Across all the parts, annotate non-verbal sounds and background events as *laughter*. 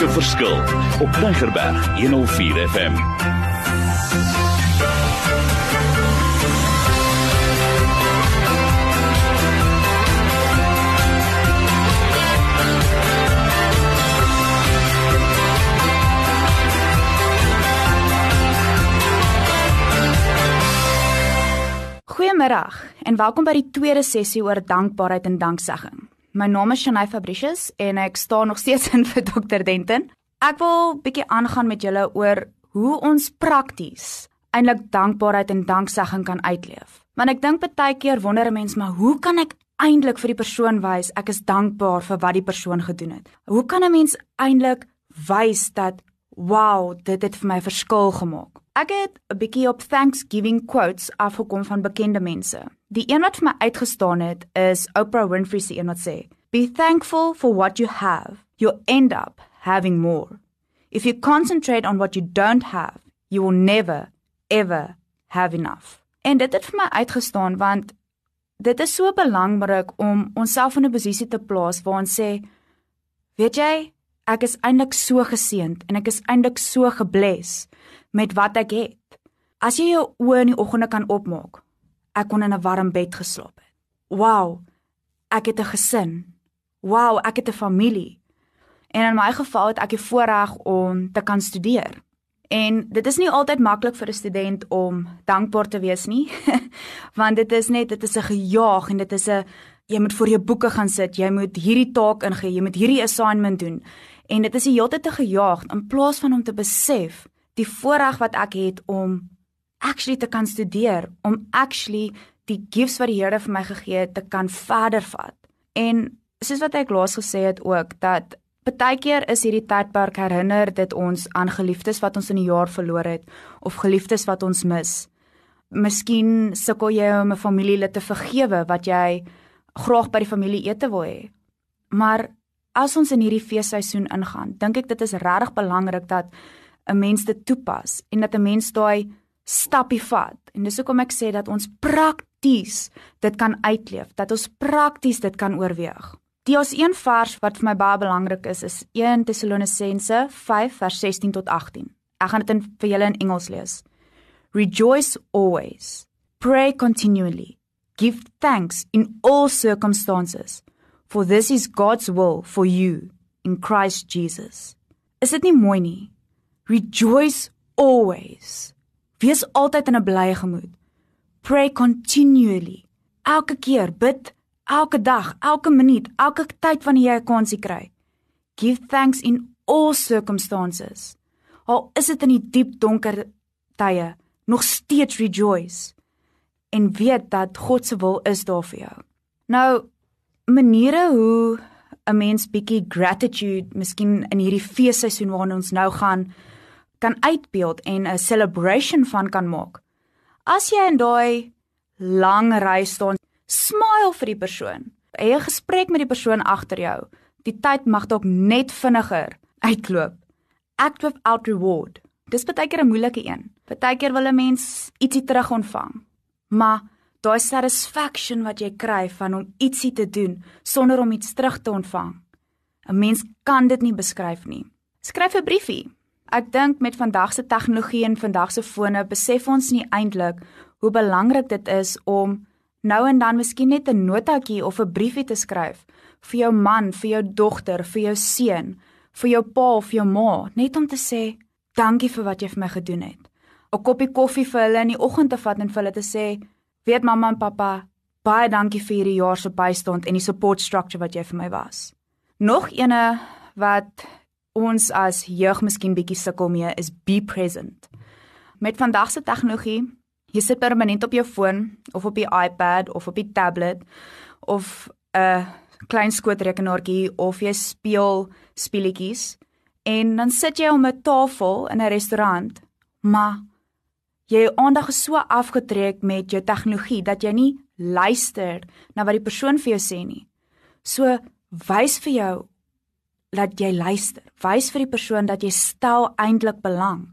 maak 'n verskil op Tigerberg 104 FM. Goeiemiddag en welkom by die tweede sessie oor dankbaarheid en danksegging. My naam is Shanay Fabricius en ek staan nog steeds *laughs* in vir Dr Denton. Ek wil bietjie aangaan met julle oor hoe ons prakties eintlik dankbaarheid en danksegging kan uitleef. Want ek dink baie keer wonder 'n mens maar hoe kan ek eintlik vir die persoon wys ek is dankbaar vir wat die persoon gedoen het? Hoe kan 'n mens eintlik wys dat wow, dit het vir my verskil gemaak? Ek het 'n bietjie op Thanksgiving quotes afgekom van bekende mense. Die een wat vir my uitgestaan het is Oprah Winfrey se een wat sê: "Be thankful for what you have. You'll end up having more. If you concentrate on what you don't have, you will never ever have enough." En dit het vir my uitgestaan want dit is so belangrik om onsself in 'n posisie te plaas waar ons sê: "Weet jy, ek is eintlik so geseënd en ek is eintlik so gebless." met wat ek het. As jy jou oë in die oggende kan opmaak, ek kon in 'n warm bed geslaap het. Wow, ek het 'n gesin. Wow, ek het 'n familie. En in my geval het ek die voorreg om te kan studeer. En dit is nie altyd maklik vir 'n student om dankbaar te wees nie, *laughs* want dit is net dit is 'n gejaag en dit is 'n jy moet voor jou boeke gaan sit, jy moet hierdie taak ingee, jy moet hierdie assignment doen. En dit is die hele tyd te gejaag in plaas van om te besef die voorreg wat ek het om actually te kan studeer, om actually die gifts wat die Here vir my gegee het te kan verder vat. En soos wat ek laas gesê het ook dat partykeer is hierdie tydperk herinner dit ons aan geliefdes wat ons in die jaar verloor het of geliefdes wat ons mis. Miskien sukkel jy om 'n familielid te vergewe wat jy graag by die familie ete wil hê. Maar as ons in hierdie feesseisoen ingaan, dink ek dit is regtig belangrik dat 'n mens dit toepas en dat 'n mens daai stappie vat. En dis hoekom ek sê dat ons prakties dit kan uitleef, dat ons prakties dit kan oorweeg. Die ons een vers wat vir my baie belangrik is is 1 Tessalonisense 5 vers 16 tot 18. Ek gaan dit in vir julle in Engels lees. Rejoice always. Pray continually. Give thanks in all circumstances, for this is God's will for you in Christ Jesus. Is dit nie mooi nie? Rejoice always. Wees altyd in 'n blye gemoed. Pray continually. Elke keer bid, elke dag, elke minuut, elke tyd wanneer jy 'n kansie kry. Give thanks in all circumstances. Al is dit in die diep donker tye, nog steeds rejoice en weet dat God se wil is daar vir jou. Nou maniere hoe 'n mens bietjie gratitude miskien in hierdie feesseisoen waarin ons nou gaan kan uitbeeld en 'n celebration van kan maak. As jy in daai lang ry staan, smile vir die persoon. Hê 'n gesprek met die persoon agter jou. Die tyd mag dalk net vinniger uitloop. Act without reward. Dis baie keer 'n moeilike een. Partykeer wil 'n mens ietsie terug ontvang. Maar daai satisfaction wat jy kry van om ietsie te doen sonder om iets terug te ontvang. 'n Mens kan dit nie beskryf nie. Skryf 'n briefie. Ek dink met vandag se tegnologie en vandag se fone besef ons nie eintlik hoe belangrik dit is om nou en dan miskien net 'n notaatjie of 'n briefie te skryf vir jou man, vir jou dogter, vir jou seun, vir jou pa of jou ma, net om te sê dankie vir wat jy vir my gedoen het. 'n Koppie koffie vir hulle in die oggend te vat en vir hulle te sê, weet mamma en pappa, baie dankie vir hierdie jaar se bystand en die support structure wat jy vir my was. Nog ene wat ons as jeug miskien bietjie sukkel mee is be present. Met vandag se tegnologie, jy sit permanent op jou foon of op die iPad of op die tablet of 'n klein skootrekenaartjie of jy speel speletjies en dan sit jy om 'n tafel in 'n restaurant, maar jy aandag is so afgetrek met jou tegnologie dat jy nie luister na wat die persoon vir jou sê nie. So wys vir jou dat jy luister. Wys vir die persoon dat jy stel eintlik belang.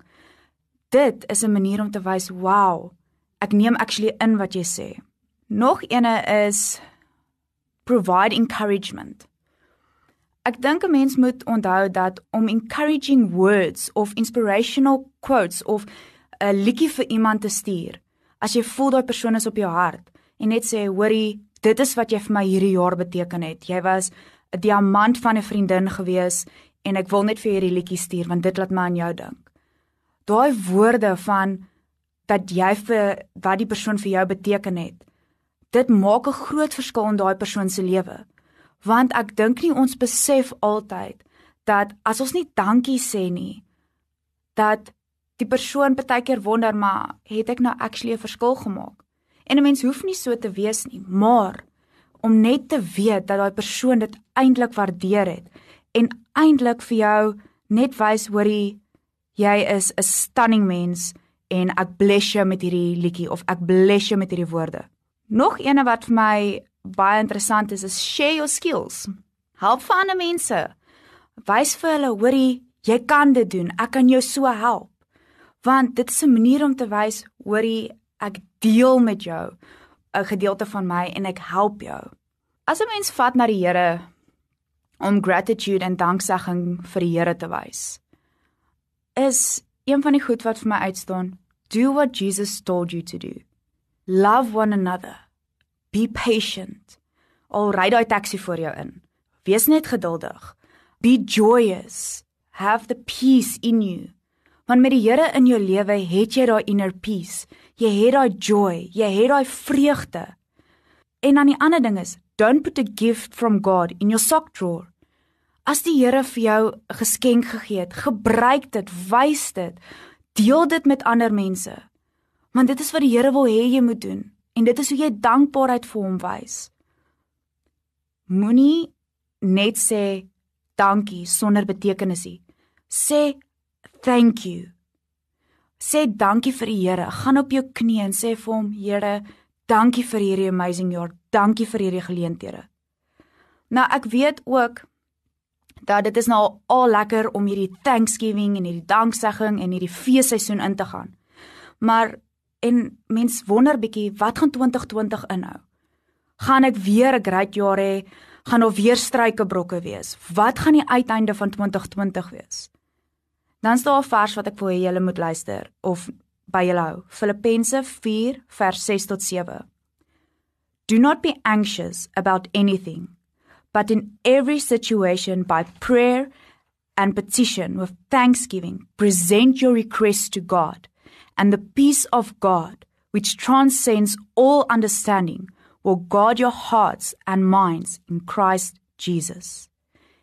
Dit is 'n manier om te wys, "Wow, ek neem actually in wat jy sê." Nog ene is provide encouragement. Ek dink 'n mens moet onthou dat om encouraging words of inspirational quotes of 'n liedjie vir iemand te stuur, as jy voel daai persoon is op jou hart en net sê, "Hoorie, dit is wat jy vir my hierdie jaar beteken het. Jy was 'n diamant van 'n vriendin gewees en ek wil net vir hierdie liedjie stuur want dit laat my aan jou dink." Daai woorde van dat jy vir wat die persoon vir jou beteken het. Dit maak 'n groot verskil in daai persoon se lewe. Want ek dink nie ons besef altyd dat as ons nie dankie sê nie, dat die persoon baie keer wonder maar het ek nou actually 'n verskil gemaak? En 'n mens hoef nie so te wees nie, maar om net te weet dat daai persoon dit eintlik waardeer het en eintlik vir jou net wys hoorie jy is 'n stunning mens en ek bless jou met hierdie liedjie of ek bless jou met hierdie woorde. Nog eene wat vir my baie interessant is is share your skills. Help vir ander mense. Wys vir hulle, hoorie, jy kan dit doen. Ek kan jou so help. Want dit is 'n manier om te wys, hoorie, ek deel met jou 'n gedeelte van my en ek help jou. As 'n mens vat na die Here om gratitude en danksegging vir die Here te wys, is een van die goed wat vir my uitstaan, do what Jesus told you to do. Love one another. Be patient. Al ry daai taxi voor jou in. Wees net geduldig. Be joyous. Have the peace in you. Want met die Here in jou lewe het jy daai inner peace. Jy het daai joy, jy het daai vreugde. En dan die ander ding is, don't put a gift from God in your sock drawer. As die Here vir jou 'n geskenk gegee het, gebruik dit, wys dit. Deel dit met ander mense. Want dit is wat die Here wil hê jy moet doen en dit is hoe jy dankbaarheid vir hom wys. Moenie net sê dankie sonder betekenis nie. Sê thank you. Sê dankie vir die Here. Gaan op jou knieë en sê vir hom, Here, dankie vir hierdie amazing jaar. Dankie vir hierdie geleenthede. Nou ek weet ook dat dit is nou al lekker om hierdie Thanksgiving en hierdie danksegging en hierdie feesseisoen in te gaan. Maar en mens wonder bietjie wat gaan 2020 inhou? Gaan ek weer 'n great jaar hê? Gaan daar weer struikebrokke wees? Wat gaan die uiteinde van 2020 wees? Dan staan 'n vers wat ek wil hê julle moet luister of by julle hou. Filippense 4 vers 6 tot 7. Do not be anxious about anything but in every situation by prayer and petition with thanksgiving, present your requests to God, and the peace of God, which transcends all understanding, will guard your hearts and minds in Christ Jesus.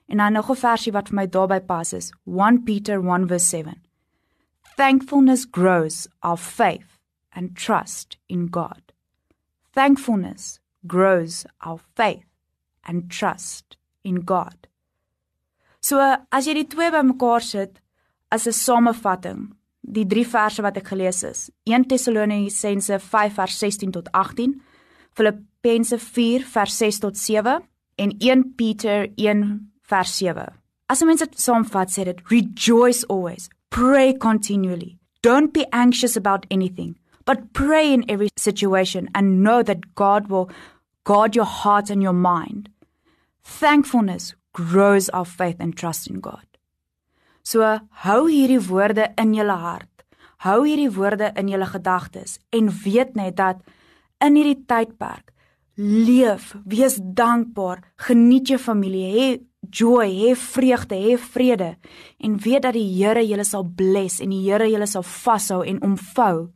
En dan nog 'n versie wat vir my daarby pas is, 1 Peter 1:7. Thankfulness grows our faith and trust in God. Thankfulness grows our faith and trust in God. So as jy die twee bymekaar sit as 'n samevatting, die drie verse wat ek gelees het, 1 Tessalonisense 5 vers 16 tot 18, Filippense 4 vers 6 tot 7 en 1 Pieter 1 vers 7. As jy mense saamvat, sê dit rejoice always, pray continually. Don't be anxious about anything, but pray in every situation and know that God will guard your heart and your mind. Thankfulness grows our faith and trust in God. So hou hierdie woorde in julle hart. Hou hierdie woorde in julle gedagtes en weet net dat in hierdie tydperk leef, wees dankbaar, geniet jou familie, hê joy, hê vreugde, hê vrede en weet dat die Here julle sal bless en die Here julle sal vashou en omvou.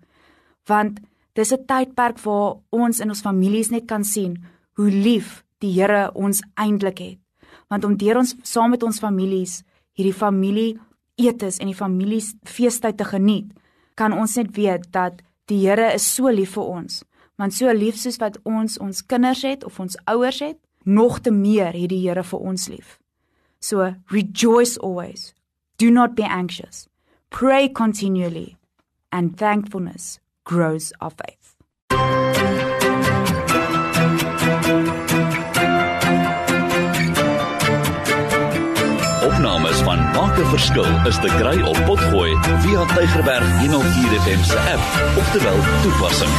Want dis 'n tydperk waar ons in ons families net kan sien hoe lief die Here ons eintlik het. Want om deur ons saam met ons families hierdie familie etes en die familie feestyd te geniet, kan ons net weet dat die Here is so lief vir ons. Want so lief soos wat ons ons kinders het of ons ouers het, nog te meer het die Here vir ons lief. So rejoice always. Do not be anxious. Pray continually and thankfulness grows our faith. Opnames van Maak 'n Verskil is te kry op Potgooi via Tigerberg 104 FM se app of te wel toepassing.